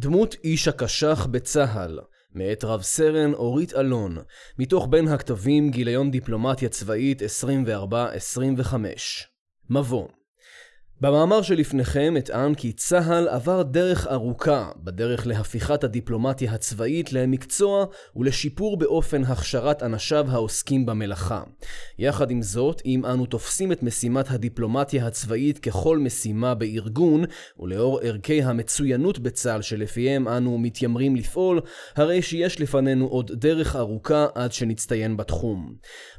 דמות איש הקשח בצה"ל, מאת רב סרן אורית אלון, מתוך בין הכתבים גיליון דיפלומטיה צבאית 24-25. מבוא במאמר שלפניכם אטען כי צה"ל עבר דרך ארוכה בדרך להפיכת הדיפלומטיה הצבאית למקצוע ולשיפור באופן הכשרת אנשיו העוסקים במלאכה. יחד עם זאת, אם אנו תופסים את משימת הדיפלומטיה הצבאית ככל משימה בארגון, ולאור ערכי המצוינות בצה"ל שלפיהם אנו מתיימרים לפעול, הרי שיש לפנינו עוד דרך ארוכה עד שנצטיין בתחום.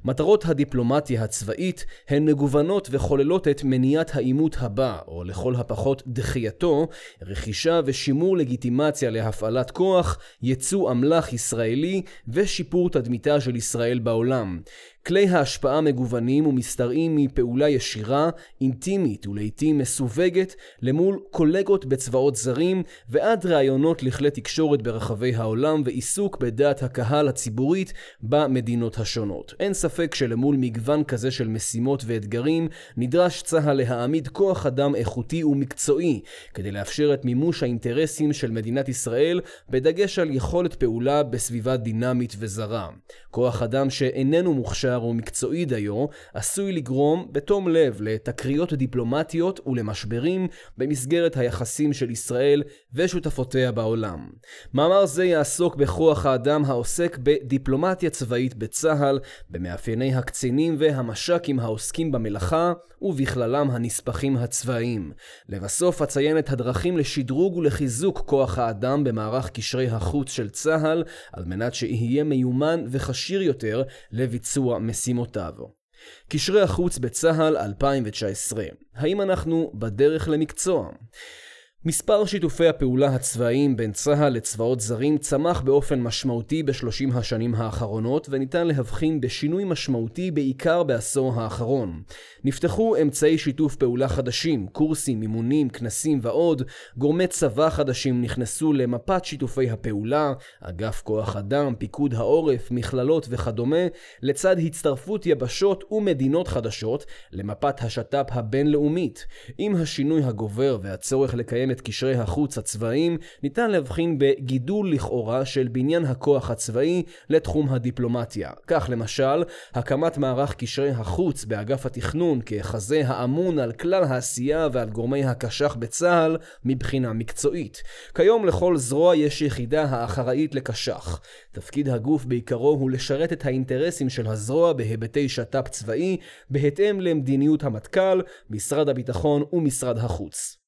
מטרות הדיפלומטיה הצבאית הן מגוונות וכוללות את מניעת העימות הבא, או לכל הפחות דחייתו, רכישה ושימור לגיטימציה להפעלת כוח, ייצוא אמל"ח ישראלי ושיפור תדמיתה של ישראל בעולם. כלי ההשפעה מגוונים ומשתרעים מפעולה ישירה, אינטימית ולעיתים מסווגת למול קולגות בצבאות זרים ועד ראיונות לכלי תקשורת ברחבי העולם ועיסוק בדעת הקהל הציבורית במדינות השונות. אין ספק שלמול מגוון כזה של משימות ואתגרים נדרש צה"ל להעמיד כוח אדם איכותי ומקצועי כדי לאפשר את מימוש האינטרסים של מדינת ישראל בדגש על יכולת פעולה בסביבה דינמית וזרה. כוח אדם שאיננו מוכשר מוכשר ומקצועי דיו, עשוי לגרום בתום לב לתקריות דיפלומטיות ולמשברים במסגרת היחסים של ישראל ושותפותיה בעולם. מאמר זה יעסוק בכוח האדם העוסק בדיפלומטיה צבאית בצה"ל, במאפייני הקצינים והמש"קים העוסקים במלאכה, ובכללם הנספחים הצבאיים. לבסוף אציין את הדרכים לשדרוג ולחיזוק כוח האדם במערך קשרי החוץ של צה"ל, על מנת שיהיה מיומן וכשיר יותר לביצוע משימותיו. קשרי החוץ בצה"ל 2019 האם אנחנו בדרך למקצוע? מספר שיתופי הפעולה הצבאיים בין צה"ל לצבאות זרים צמח באופן משמעותי בשלושים השנים האחרונות וניתן להבחין בשינוי משמעותי בעיקר בעשור האחרון. נפתחו אמצעי שיתוף פעולה חדשים, קורסים, מימונים, כנסים ועוד, גורמי צבא חדשים נכנסו למפת שיתופי הפעולה, אגף כוח אדם, פיקוד העורף, מכללות וכדומה, לצד הצטרפות יבשות ומדינות חדשות למפת השת"פ הבינלאומית. עם השינוי הגובר והצורך לקיים את קשרי החוץ הצבאיים, ניתן להבחין בגידול לכאורה של בניין הכוח הצבאי לתחום הדיפלומטיה. כך למשל, הקמת מערך קשרי החוץ באגף התכנון כחזה האמון על כלל העשייה ועל גורמי הקש"ח בצה"ל מבחינה מקצועית. כיום לכל זרוע יש יחידה האחראית לקש"ח. תפקיד הגוף בעיקרו הוא לשרת את האינטרסים של הזרוע בהיבטי שת"פ צבאי, בהתאם למדיניות המטכ"ל, משרד הביטחון ומשרד החוץ.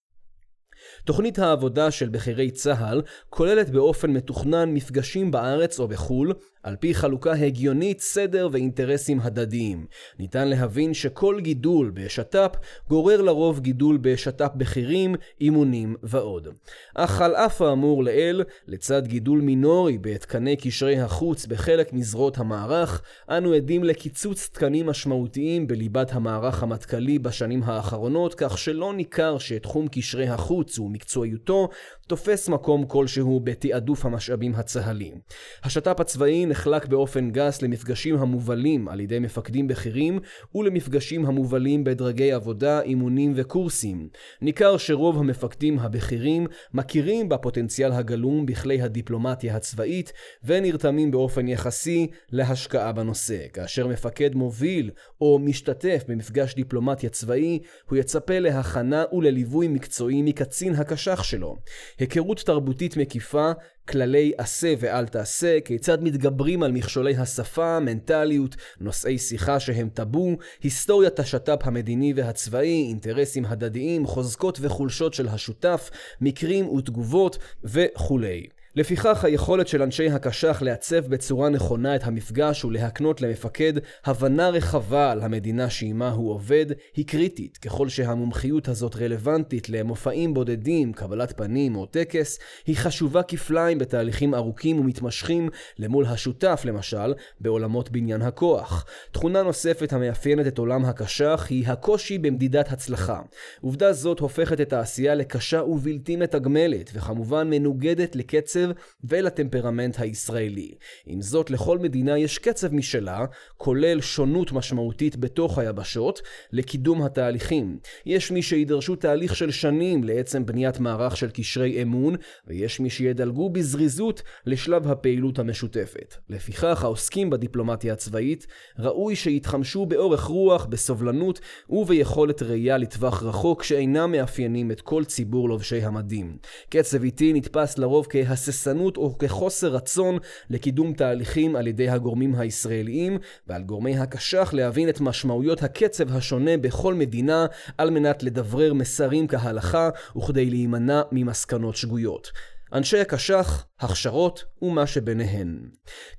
תוכנית העבודה של בכירי צה"ל כוללת באופן מתוכנן מפגשים בארץ או בחו"ל, על פי חלוקה הגיונית, סדר ואינטרסים הדדיים. ניתן להבין שכל גידול בשת"פ גורר לרוב גידול בשת"פ בכירים, אימונים ועוד. אך על אף האמור לעיל, לצד גידול מינורי בתקני קשרי החוץ בחלק מזרועות המערך, אנו עדים לקיצוץ תקנים משמעותיים בליבת המערך המטכ"לי בשנים האחרונות, כך שלא ניכר שתחום קשרי החוץ ומקצועיותו תופס מקום כלשהו בתעדוף המשאבים הצה"ליים. השת"פ הצבאי נחלק באופן גס למפגשים המובלים על ידי מפקדים בכירים ולמפגשים המובלים בדרגי עבודה, אימונים וקורסים. ניכר שרוב המפקדים הבכירים מכירים בפוטנציאל הגלום בכלי הדיפלומטיה הצבאית ונרתמים באופן יחסי להשקעה בנושא. כאשר מפקד מוביל או משתתף במפגש דיפלומטיה צבאי, הוא יצפה להכנה ולליווי מקצועי מקצין הקש"ח שלו. היכרות תרבותית מקיפה, כללי עשה ואל תעשה, כיצד מתגברים על מכשולי השפה, מנטליות, נושאי שיחה שהם טאבו, היסטוריית השת"פ המדיני והצבאי, אינטרסים הדדיים, חוזקות וחולשות של השותף, מקרים ותגובות וכולי. לפיכך היכולת של אנשי הקש"ח לעצב בצורה נכונה את המפגש ולהקנות למפקד הבנה רחבה על המדינה שעימה הוא עובד היא קריטית ככל שהמומחיות הזאת רלוונטית למופעים בודדים, קבלת פנים או טקס, היא חשובה כפליים בתהליכים ארוכים ומתמשכים למול השותף למשל בעולמות בניין הכוח. תכונה נוספת המאפיינת את עולם הקש"ח היא הקושי במדידת הצלחה. עובדה זאת הופכת את העשייה לקשה ובלתי מתגמלת וכמובן מנוגדת לקצב לקצב ולטמפרמנט הישראלי. עם זאת, לכל מדינה יש קצב משלה, כולל שונות משמעותית בתוך היבשות, לקידום התהליכים. יש מי שידרשו תהליך של שנים לעצם בניית מערך של קשרי אמון, ויש מי שידלגו בזריזות לשלב הפעילות המשותפת. לפיכך, העוסקים בדיפלומטיה הצבאית ראוי שיתחמשו באורך רוח, בסובלנות וביכולת ראייה לטווח רחוק שאינם מאפיינים את כל ציבור לובשי המדים. קצב איטי נתפס לרוב כהססנות או כחוסר רצון לקידום תהליכים על ידי הגורמים הישראליים, ועל גורמי הקשח להבין את משמעויות הקצב השונה בכל מדינה על מנת לדברר מסרים כהלכה וכדי להימנע ממסקנות שגויות. אנשי הקשח, הכשרות ומה שביניהן.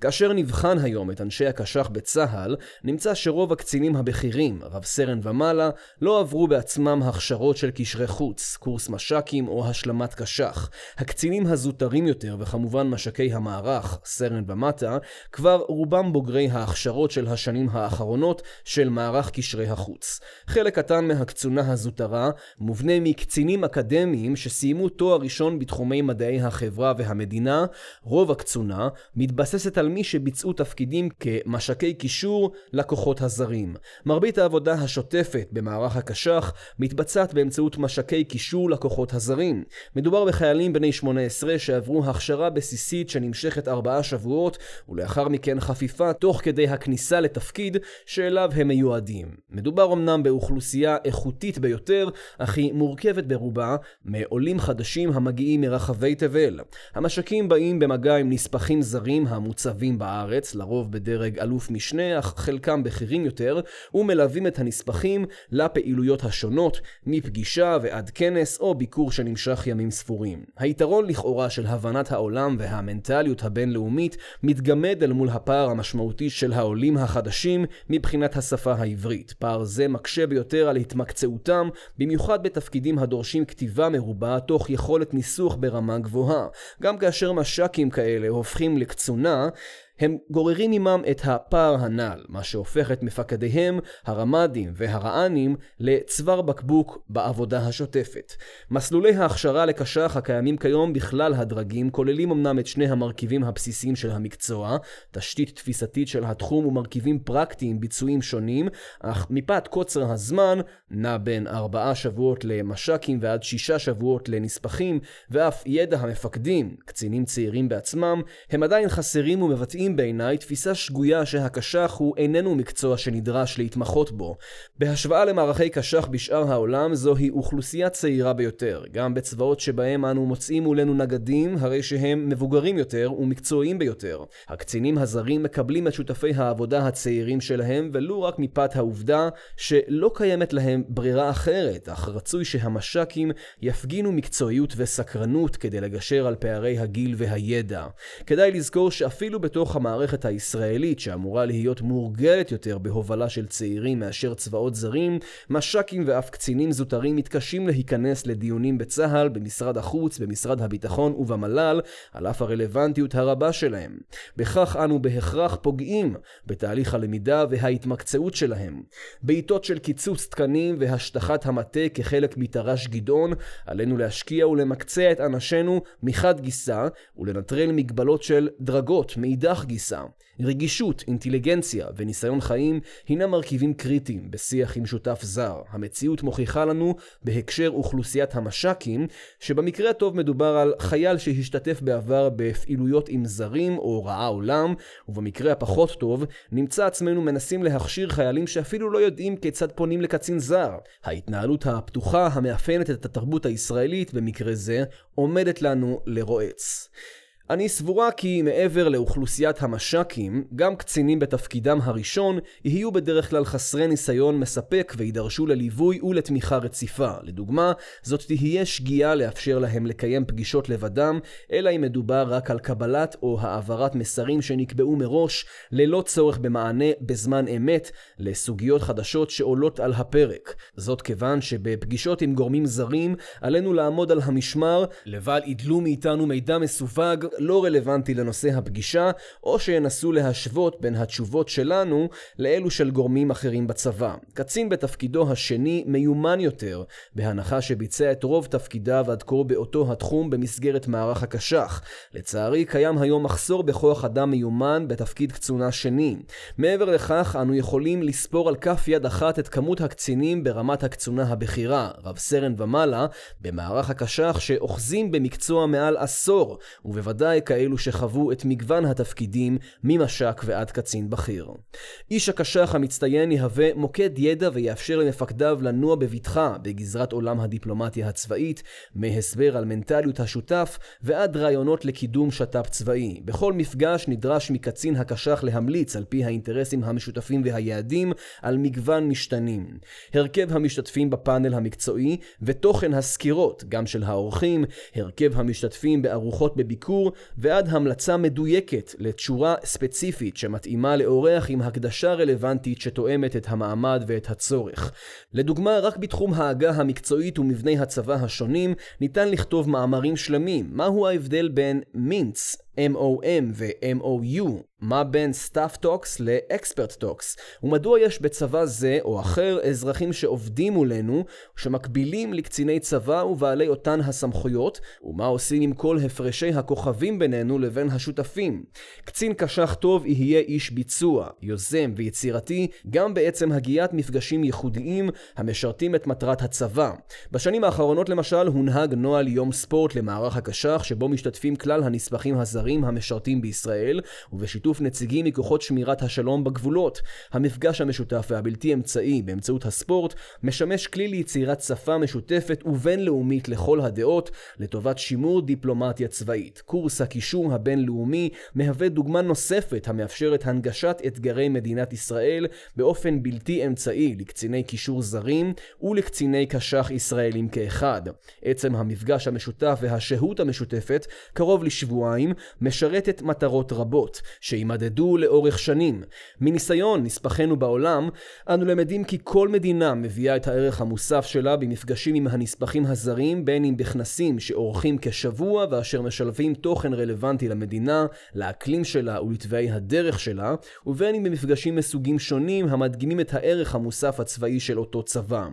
כאשר נבחן היום את אנשי הקשח בצה"ל, נמצא שרוב הקצינים הבכירים, רב סרן ומעלה, לא עברו בעצמם הכשרות של קשרי חוץ, קורס מש"קים או השלמת קשח. הקצינים הזוטרים יותר, וכמובן מש"קי המערך, סרן ומטה, כבר רובם בוגרי ההכשרות של השנים האחרונות של מערך קשרי החוץ. חלק קטן מהקצונה הזוטרה מובנה מקצינים אקדמיים שסיימו תואר ראשון בתחומי מדעי החברה והמדינה, רוב הקצונה מתבססת על מי שביצעו תפקידים כמש"קי קישור לכוחות הזרים. מרבית העבודה השוטפת במערך הקש"ח מתבצעת באמצעות מש"קי קישור לכוחות הזרים. מדובר בחיילים בני 18 שעברו הכשרה בסיסית שנמשכת ארבעה שבועות, ולאחר מכן חפיפה תוך כדי הכניסה לתפקיד שאליו הם מיועדים. מדובר אמנם באוכלוסייה איכותית ביותר, אך היא מורכבת ברובה מעולים חדשים המגיעים מרחבי תבל. המשקים באים במגע עם נספחים זרים המוצבים בארץ, לרוב בדרג אלוף משנה, אך חלקם בכירים יותר, ומלווים את הנספחים לפעילויות השונות, מפגישה ועד כנס או ביקור שנמשך ימים ספורים. היתרון לכאורה של הבנת העולם והמנטליות הבינלאומית מתגמד אל מול הפער המשמעותי של העולים החדשים מבחינת השפה העברית. פער זה מקשה ביותר על התמקצעותם, במיוחד בתפקידים הדורשים כתיבה מרובה תוך יכולת ניסוח ברמה גבוהה. גם כאשר מש"קים כאלה הופכים לקצונה, הם גוררים עמם את הפער הנ"ל, מה שהופך את מפקדיהם, הרמ"דים והרע"נים, לצוואר בקבוק בעבודה השוטפת. מסלולי ההכשרה לקש"ח הקיימים כיום בכלל הדרגים כוללים אמנם את שני המרכיבים הבסיסיים של המקצוע, תשתית תפיסתית של התחום ומרכיבים פרקטיים ביצועים שונים, אך מפאת קוצר הזמן, נע בין ארבעה שבועות למש"קים ועד שישה שבועות לנספחים, ואף ידע המפקדים, קצינים צעירים בעצמם, הם עדיין חסרים ומבטאים מציעים בעיניי תפיסה שגויה שהקשח הוא איננו מקצוע שנדרש להתמחות בו. בהשוואה למערכי קשח בשאר העולם, זוהי אוכלוסייה צעירה ביותר. גם בצבאות שבהם אנו מוצאים מולנו נגדים, הרי שהם מבוגרים יותר ומקצועיים ביותר. הקצינים הזרים מקבלים את שותפי העבודה הצעירים שלהם, ולו רק מפאת העובדה שלא קיימת להם ברירה אחרת, אך רצוי שהמש"קים יפגינו מקצועיות וסקרנות כדי לגשר על פערי הגיל והידע. כדאי לזכור שאפילו בתוך המערכת הישראלית שאמורה להיות מורגלת יותר בהובלה של צעירים מאשר צבאות זרים, מש"קים ואף קצינים זוטרים מתקשים להיכנס לדיונים בצה"ל, במשרד החוץ, במשרד הביטחון ובמל"ל, על אף הרלוונטיות הרבה שלהם. בכך אנו בהכרח פוגעים בתהליך הלמידה וההתמקצעות שלהם. בעיתות של קיצוץ תקנים והשטחת המטה כחלק מתר"ש גדעון, עלינו להשקיע ולמקצע את אנשינו מחד גיסא, ולנטרל מגבלות של דרגות מאידך גיסא. רגישות, אינטליגנציה וניסיון חיים הינם מרכיבים קריטיים בשיח עם שותף זר. המציאות מוכיחה לנו בהקשר אוכלוסיית המש"קים, שבמקרה הטוב מדובר על חייל שהשתתף בעבר בפעילויות עם זרים או ראה עולם, ובמקרה הפחות טוב נמצא עצמנו מנסים להכשיר חיילים שאפילו לא יודעים כיצד פונים לקצין זר. ההתנהלות הפתוחה המאפיינת את התרבות הישראלית במקרה זה עומדת לנו לרועץ. אני סבורה כי מעבר לאוכלוסיית המש"קים, גם קצינים בתפקידם הראשון יהיו בדרך כלל חסרי ניסיון מספק וידרשו לליווי ולתמיכה רציפה. לדוגמה, זאת תהיה שגיאה לאפשר להם לקיים פגישות לבדם, אלא אם מדובר רק על קבלת או העברת מסרים שנקבעו מראש, ללא צורך במענה בזמן אמת לסוגיות חדשות שעולות על הפרק. זאת כיוון שבפגישות עם גורמים זרים, עלינו לעמוד על המשמר, לבל ידלו מאיתנו מידע מסווג לא רלוונטי לנושא הפגישה, או שינסו להשוות בין התשובות שלנו לאלו של גורמים אחרים בצבא. קצין בתפקידו השני מיומן יותר, בהנחה שביצע את רוב תפקידיו עד כה באותו התחום במסגרת מערך הקש"ח. לצערי, קיים היום מחסור בכוח אדם מיומן בתפקיד קצונה שני. מעבר לכך, אנו יכולים לספור על כף יד אחת את כמות הקצינים ברמת הקצונה הבכירה, רב סרן ומעלה, במערך הקש"ח שאוחזים במקצוע מעל עשור, ובוודאי כאלו שחוו את מגוון התפקידים ממש"ק ועד קצין בכיר. איש הקש"ח המצטיין יהווה מוקד ידע ויאפשר למפקדיו לנוע בבטחה בגזרת עולם הדיפלומטיה הצבאית, מהסבר על מנטליות השותף ועד רעיונות לקידום שת"פ צבאי. בכל מפגש נדרש מקצין הקש"ח להמליץ על פי האינטרסים המשותפים והיעדים על מגוון משתנים. הרכב המשתתפים בפאנל המקצועי ותוכן הסקירות, גם של האורחים, הרכב המשתתפים בארוחות בביקור ועד המלצה מדויקת לתשורה ספציפית שמתאימה לאורח עם הקדשה רלוונטית שתואמת את המעמד ואת הצורך. לדוגמה, רק בתחום ההגה המקצועית ומבני הצבא השונים ניתן לכתוב מאמרים שלמים. מהו ההבדל בין מינץ, MOM ו-MOU, מה בין Staff Talks ל-Expert Talks, ומדוע יש בצבא זה או אחר אזרחים שעובדים מולנו, שמקבילים לקציני צבא ובעלי אותן הסמכויות, ומה עושים עם כל הפרשי הכוכבים בינינו לבין השותפים. קצין קשח טוב יהיה איש ביצוע, יוזם ויצירתי, גם בעצם הגיית מפגשים ייחודיים המשרתים את מטרת הצבא. בשנים האחרונות למשל הונהג נוהל יום ספורט למערך הקשח, שבו משתתפים כלל הנספחים הזרים המשרתים בישראל, ובשיתוף נציגים מכוחות שמירת השלום בגבולות. המפגש המשותף והבלתי אמצעי באמצעות הספורט משמש כלי ליצירת שפה משותפת ובינלאומית לכל הדעות, לטובת שימור דיפלומטיה צבאית. קורס הקישור הבינלאומי מהווה דוגמה נוספת המאפשרת הנגשת אתגרי מדינת ישראל באופן בלתי אמצעי לקציני קישור זרים ולקציני קש"ח ישראלים כאחד. עצם המפגש המשותף והשהות המשותפת קרוב לשבועיים משרתת מטרות רבות, שימדדו לאורך שנים. מניסיון נספחינו בעולם, אנו למדים כי כל מדינה מביאה את הערך המוסף שלה במפגשים עם הנספחים הזרים, בין אם בכנסים שאורכים כשבוע ואשר משלבים תוכן רלוונטי למדינה, לאקלים שלה ולתוואי הדרך שלה, ובין אם במפגשים מסוגים שונים המדגימים את הערך המוסף הצבאי של אותו צבא.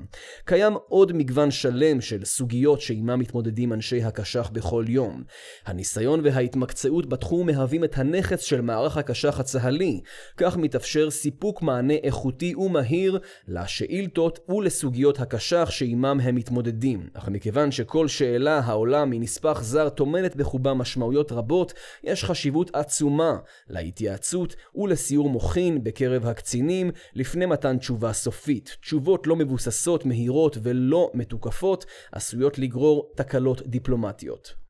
קיים עוד מגוון שלם של סוגיות שעימם מתמודדים אנשי הקש"ח בכל יום. הניסיון וההתמקצעות בתחום מהווים את הנכס של מערך הקש"ח הצה"לי. כך מתאפשר סיפוק מענה איכותי ומהיר לשאילתות ולסוגיות הקש"ח שעימם הם מתמודדים. אך מכיוון שכל שאלה העולה מנספח זר טומנת בחובה משמעויות רבות, יש חשיבות עצומה להתייעצות ולסיור מוחין בקרב הקצינים לפני מתן תשובה סופית. תשובות לא מבוססות, מהירות ולא מתוקפות עשויות לגרור תקלות דיפלומטיות.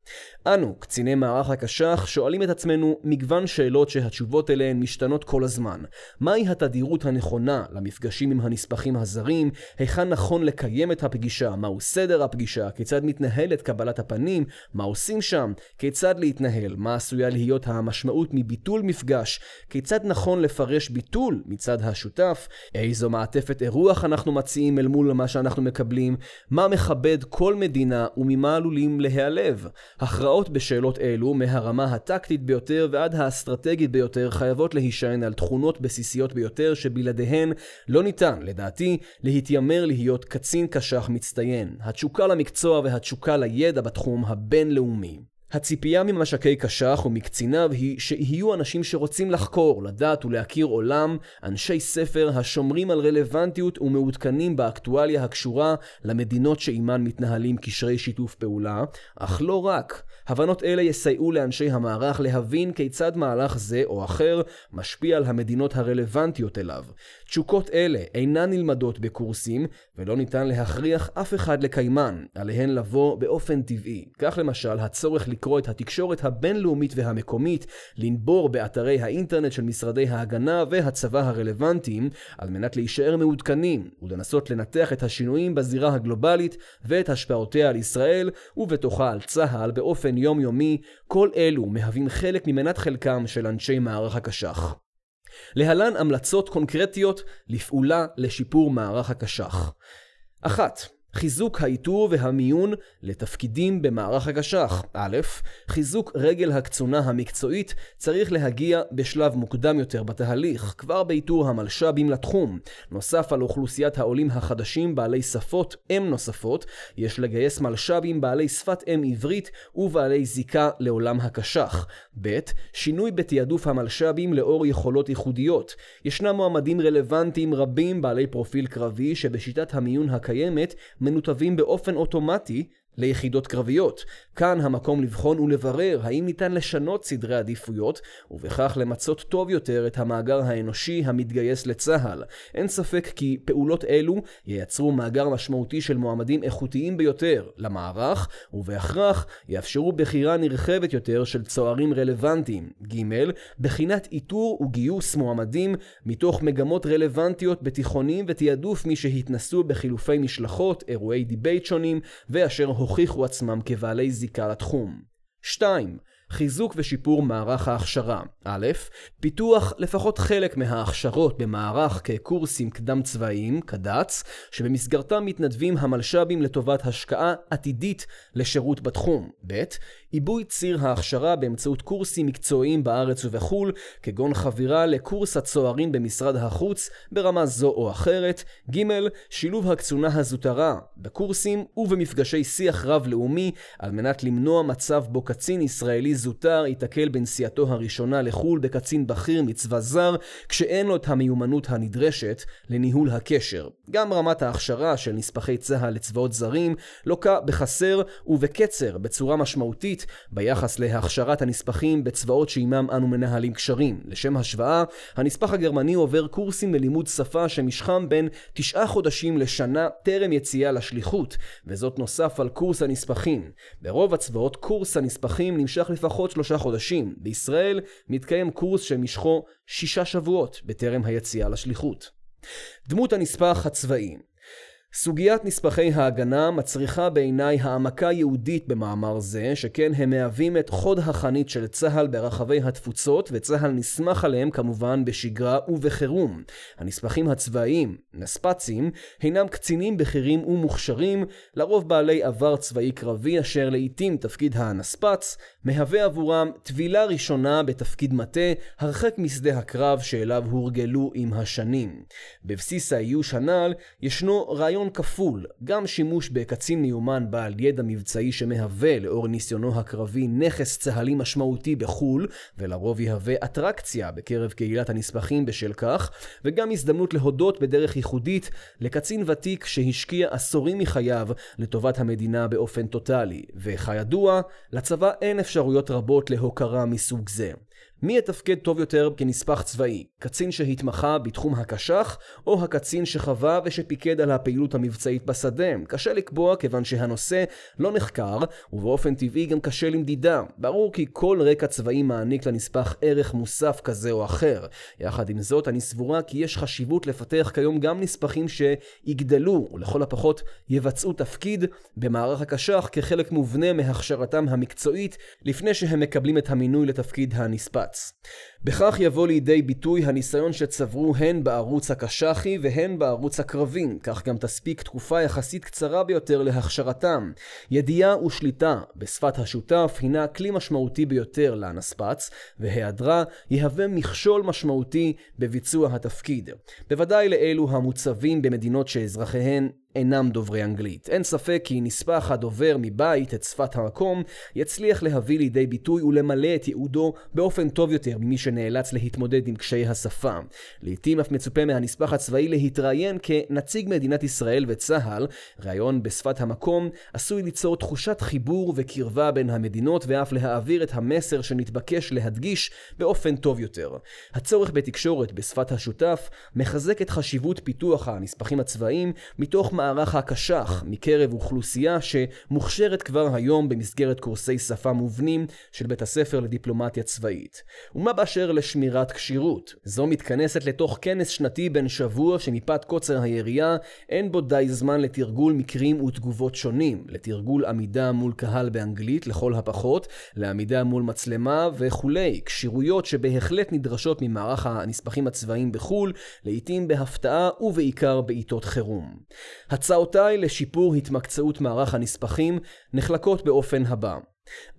אנו, קציני מערך הקש"ח, שואלים את עצמנו מגוון שאלות שהתשובות אליהן משתנות כל הזמן. מהי התדירות הנכונה למפגשים עם הנספחים הזרים? היכן נכון לקיים את הפגישה? מהו סדר הפגישה? כיצד מתנהלת קבלת הפנים? מה עושים שם? כיצד להתנהל? מה עשויה להיות המשמעות מביטול מפגש? כיצד נכון לפרש ביטול מצד השותף? איזו מעטפת אירוח אנחנו מציעים אל מול מה שאנחנו מקבלים? מה מכבד כל מדינה וממה עלולים להיעלב? הכרעות בשאלות אלו, מהרמה הטקטית ביותר ועד האסטרטגית ביותר, חייבות להישען על תכונות בסיסיות ביותר שבלעדיהן לא ניתן, לדעתי, להתיימר להיות קצין קשח מצטיין. התשוקה למקצוע והתשוקה לידע בתחום הבינלאומי. הציפייה ממשקי קשח ומקציניו היא שיהיו אנשים שרוצים לחקור, לדעת ולהכיר עולם, אנשי ספר השומרים על רלוונטיות ומעודכנים באקטואליה הקשורה למדינות שעימן מתנהלים קשרי שיתוף פעולה, אך לא רק. הבנות אלה יסייעו לאנשי המערך להבין כיצד מהלך זה או אחר משפיע על המדינות הרלוונטיות אליו. תשוקות אלה אינן נלמדות בקורסים, ולא ניתן להכריח אף אחד לקיימן, עליהן לבוא באופן טבעי. כך למשל הצורך לקרוא את התקשורת הבינלאומית והמקומית, לנבור באתרי האינטרנט של משרדי ההגנה והצבא הרלוונטיים, על מנת להישאר מעודכנים, ולנסות לנתח את השינויים בזירה הגלובלית ואת השפעותיה על ישראל, ובתוכה על צה"ל באופן יומיומי, כל אלו מהווים חלק ממנת חלקם של אנשי מערך הקש"ח. להלן המלצות קונקרטיות לפעולה לשיפור מערך הקש"ח. אחת, חיזוק האיתור והמיון לתפקידים במערך הקש"ח. א', חיזוק רגל הקצונה המקצועית צריך להגיע בשלב מוקדם יותר בתהליך, כבר באיתור המלש"בים לתחום. נוסף על אוכלוסיית העולים החדשים בעלי שפות אם נוספות, יש לגייס מלש"בים בעלי שפת אם עברית ובעלי זיקה לעולם הקש"ח. ב', שינוי בתעדוף המלש"בים לאור יכולות ייחודיות. ישנם מועמדים רלוונטיים רבים בעלי פרופיל קרבי שבשיטת המיון הקיימת מנותבים באופן אוטומטי ליחידות קרביות. כאן המקום לבחון ולברר האם ניתן לשנות סדרי עדיפויות, ובכך למצות טוב יותר את המאגר האנושי המתגייס לצה"ל. אין ספק כי פעולות אלו ייצרו מאגר משמעותי של מועמדים איכותיים ביותר למערך, ובהכרח יאפשרו בחירה נרחבת יותר של צוערים רלוונטיים. ג. בחינת איתור וגיוס מועמדים מתוך מגמות רלוונטיות בתיכונים ותעדוף מי שהתנסו בחילופי משלחות, אירועי debate שונים, ואשר הוכיחו עצמם כבעלי זיקה לתחום. 2. חיזוק ושיפור מערך ההכשרה. א', פיתוח לפחות חלק מההכשרות במערך כקורסים קדם צבאיים, קד"צ, שבמסגרתם מתנדבים המלש"בים לטובת השקעה עתידית לשירות בתחום. ב', עיבוי ציר ההכשרה באמצעות קורסים מקצועיים בארץ ובחו"ל, כגון חבירה לקורס הצוערים במשרד החוץ ברמה זו או אחרת. ג. שילוב הקצונה הזוטרה בקורסים ובמפגשי שיח רב-לאומי על מנת למנוע מצב בו קצין ישראלי זוטר ייתקל בנסיעתו הראשונה לחו"ל בקצין בכיר מצבא זר, כשאין לו את המיומנות הנדרשת לניהול הקשר. גם רמת ההכשרה של נספחי צה"ל לצבאות זרים לוקה בחסר ובקצר בצורה משמעותית ביחס להכשרת הנספחים בצבאות שעימם אנו מנהלים קשרים. לשם השוואה, הנספח הגרמני עובר קורסים ללימוד שפה שמשכם בין תשעה חודשים לשנה טרם יציאה לשליחות, וזאת נוסף על קורס הנספחים. ברוב הצבאות קורס הנספחים נמשך לפחות שלושה חודשים. בישראל מתקיים קורס שמשכו שישה שבועות בטרם היציאה לשליחות. דמות הנספח הצבאי סוגיית נספחי ההגנה מצריכה בעיניי העמקה יהודית במאמר זה, שכן הם מהווים את חוד החנית של צה"ל ברחבי התפוצות, וצה"ל נסמך עליהם כמובן בשגרה ובחירום. הנספחים הצבאיים, נספצים, הינם קצינים בכירים ומוכשרים, לרוב בעלי עבר צבאי קרבי, אשר לעיתים תפקיד הנספץ מהווה עבורם טבילה ראשונה בתפקיד מטה, הרחק משדה הקרב שאליו הורגלו עם השנים. בבסיס האיוש הנ"ל ישנו רעיון ניסיון כפול, גם שימוש בקצין מיומן בעל ידע מבצעי שמהווה לאור ניסיונו הקרבי נכס צה"לי משמעותי בחו"ל, ולרוב יהווה אטרקציה בקרב קהילת הנספחים בשל כך, וגם הזדמנות להודות בדרך ייחודית לקצין ותיק שהשקיע עשורים מחייו לטובת המדינה באופן טוטאלי, וכידוע, לצבא אין אפשרויות רבות להוקרה מסוג זה. מי יתפקד טוב יותר כנספח צבאי? קצין שהתמחה בתחום הקש"ח, או הקצין שחווה ושפיקד על הפעילות המבצעית בשדה? קשה לקבוע כיוון שהנושא לא נחקר, ובאופן טבעי גם קשה למדידה. ברור כי כל רקע צבאי מעניק לנספח ערך מוסף כזה או אחר. יחד עם זאת, אני סבורה כי יש חשיבות לפתח כיום גם נספחים שיגדלו, ולכל הפחות יבצעו תפקיד במערך הקש"ח כחלק מובנה מהכשרתם המקצועית, לפני שהם מקבלים את המינוי לתפקיד הנספח. בג"ץ. בכך יבוא לידי ביטוי הניסיון שצברו הן בערוץ הקש"חי והן בערוץ הקרבי, כך גם תספיק תקופה יחסית קצרה ביותר להכשרתם. ידיעה ושליטה בשפת השותף הינה כלי משמעותי ביותר לאנספץ, והיעדרה יהווה מכשול משמעותי בביצוע התפקיד. בוודאי לאלו המוצבים במדינות שאזרחיהן אינם דוברי אנגלית. אין ספק כי נספח הדובר מבית את שפת המקום יצליח להביא לידי ביטוי ולמלא את ייעודו באופן טוב יותר ממי שנאלץ להתמודד עם קשיי השפה. לעתים אף מצופה מהנספח הצבאי להתראיין כנציג מדינת ישראל וצה"ל, ראיון בשפת המקום עשוי ליצור תחושת חיבור וקרבה בין המדינות ואף להעביר את המסר שנתבקש להדגיש באופן טוב יותר. הצורך בתקשורת בשפת השותף מחזק את חשיבות פיתוח הנספחים הצבאיים מתוך מערך הקש"ח מקרב אוכלוסייה שמוכשרת כבר היום במסגרת קורסי שפה מובנים של בית הספר לדיפלומטיה צבאית. ומה באשר לשמירת כשירות? זו מתכנסת לתוך כנס שנתי בן שבוע שמפאת קוצר היריעה אין בו די זמן לתרגול מקרים ותגובות שונים, לתרגול עמידה מול קהל באנגלית לכל הפחות, לעמידה מול מצלמה וכולי, כשירויות שבהחלט נדרשות ממערך הנספחים הצבאיים בחו"ל, לעיתים בהפתעה ובעיקר בעיתות חירום. הצעותיי לשיפור התמקצעות מערך הנספחים נחלקות באופן הבא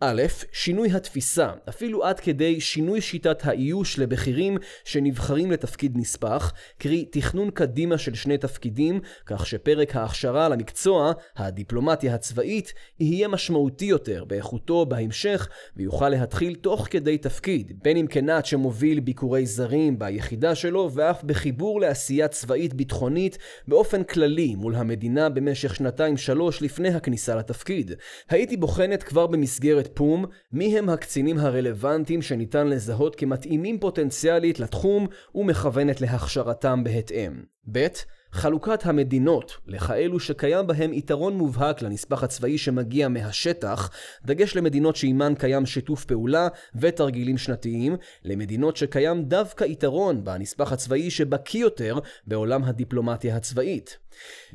א', שינוי התפיסה, אפילו עד כדי שינוי שיטת האיוש לבכירים שנבחרים לתפקיד נספח, קרי תכנון קדימה של שני תפקידים, כך שפרק ההכשרה למקצוע, הדיפלומטיה הצבאית, יהיה משמעותי יותר באיכותו בהמשך, ויוכל להתחיל תוך כדי תפקיד, בין אם כנעט שמוביל ביקורי זרים ביחידה שלו, ואף בחיבור לעשייה צבאית ביטחונית באופן כללי מול המדינה במשך שנתיים-שלוש לפני הכניסה לתפקיד. הייתי בוחנת כבר במסגרת במסגרת פום מי הם הקצינים הרלוונטיים שניתן לזהות כמתאימים פוטנציאלית לתחום ומכוונת להכשרתם בהתאם. ב. חלוקת המדינות לכאלו שקיים בהם יתרון מובהק לנספח הצבאי שמגיע מהשטח, דגש למדינות שעימן קיים שיתוף פעולה ותרגילים שנתיים, למדינות שקיים דווקא יתרון בנספח הצבאי שבקיא יותר בעולם הדיפלומטיה הצבאית.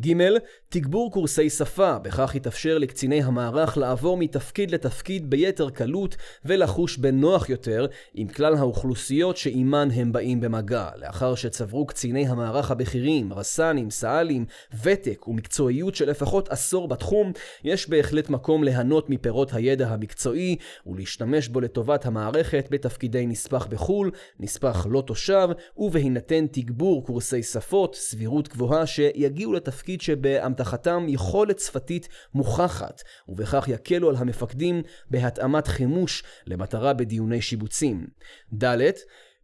ג. תגבור קורסי שפה, בכך יתאפשר לקציני המערך לעבור מתפקיד לתפקיד ביתר קלות ולחוש בנוח יותר עם כלל האוכלוסיות שעימן הם באים במגע, לאחר שצברו קציני המערך הבכירים, רס"נים, סא"לים, ותק ומקצועיות של לפחות עשור בתחום, יש בהחלט מקום ליהנות מפירות הידע המקצועי ולהשתמש בו לטובת המערכת בתפקידי נספח בחו"ל, נספח לא תושב, ובהינתן תגבור קורסי שפות, סבירות גבוהה שיגיעו לתפקיד שבאמתחתם יכולת שפתית מוכחת, ובכך יקלו על המפקדים בהתאמת חימוש למטרה בדיוני שיבוצים. ד.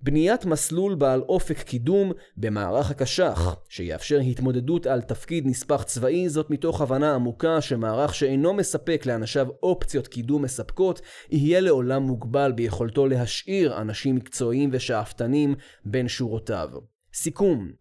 בניית מסלול בעל אופק קידום במערך הקש"ח, שיאפשר התמודדות על תפקיד נספח צבאי, זאת מתוך הבנה עמוקה שמערך שאינו מספק לאנשיו אופציות קידום מספקות, יהיה לעולם מוגבל ביכולתו להשאיר אנשים מקצועיים ושאפתנים בין שורותיו. סיכום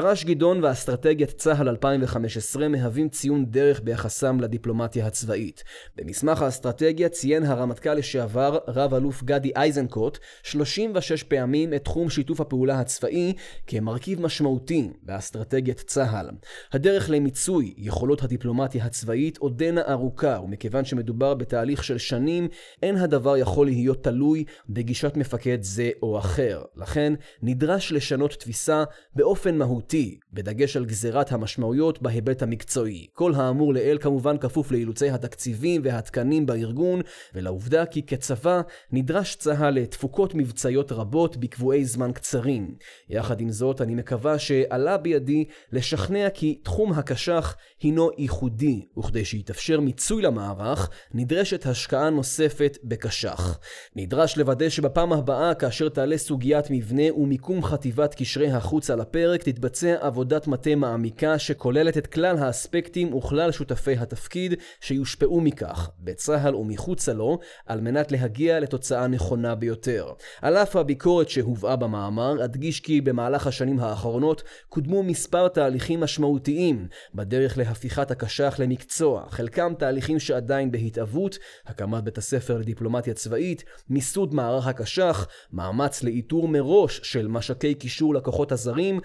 תר"ש גדעון ואסטרטגיית צה"ל 2015 מהווים ציון דרך ביחסם לדיפלומטיה הצבאית. במסמך האסטרטגיה ציין הרמטכ"ל לשעבר, רב אלוף גדי איזנקוט, 36 פעמים את תחום שיתוף הפעולה הצבאי כמרכיב משמעותי באסטרטגיית צה"ל. הדרך למיצוי יכולות הדיפלומטיה הצבאית עודנה ארוכה, ומכיוון שמדובר בתהליך של שנים, אין הדבר יכול להיות תלוי בגישת מפקד זה או אחר. לכן, נדרש לשנות תפיסה באופן מהותי. מהותי, בדגש על גזירת המשמעויות בהיבט המקצועי. כל האמור לעיל כמובן כפוף לאילוצי התקציבים והתקנים בארגון, ולעובדה כי כצבא נדרש צה"ל לתפוקות מבצעיות רבות בקבועי זמן קצרים. יחד עם זאת, אני מקווה שעלה בידי לשכנע כי תחום הקש"ח הינו ייחודי, וכדי שיתאפשר מיצוי למערך, נדרשת השקעה נוספת בקש"ח. נדרש לוודא שבפעם הבאה, כאשר תעלה סוגיית מבנה ומיקום חטיבת קשרי החוץ על הפרק, תתבצע עבודת מטה מעמיקה שכוללת את כלל האספקטים וכלל שותפי התפקיד שיושפעו מכך, בצה"ל ומחוצה לו, על מנת להגיע לתוצאה נכונה ביותר. על אף הביקורת שהובאה במאמר, אדגיש כי במהלך השנים האחרונות קודמו מספר תהליכים משמעותיים בדרך להפיכת הקש"ח למקצוע, חלקם תהליכים שעדיין בהתהוות, הקמת בית הספר לדיפלומטיה צבאית, מיסוד מערך הקש"ח, מאמץ לאיתור מראש של משקי קישור לקוחות הזרים,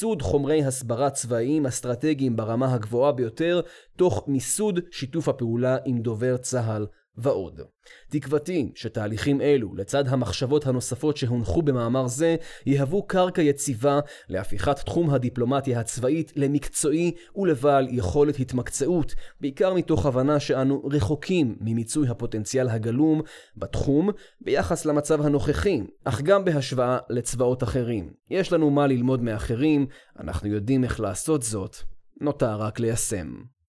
מיסוד חומרי הסברה צבאיים אסטרטגיים ברמה הגבוהה ביותר, תוך מיסוד שיתוף הפעולה עם דובר צה"ל ועוד. תקוותי שתהליכים אלו, לצד המחשבות הנוספות שהונחו במאמר זה, יהוו קרקע יציבה להפיכת תחום הדיפלומטיה הצבאית למקצועי ולבעל יכולת התמקצעות, בעיקר מתוך הבנה שאנו רחוקים ממיצוי הפוטנציאל הגלום בתחום ביחס למצב הנוכחי, אך גם בהשוואה לצבאות אחרים. יש לנו מה ללמוד מאחרים, אנחנו יודעים איך לעשות זאת, נותר רק ליישם.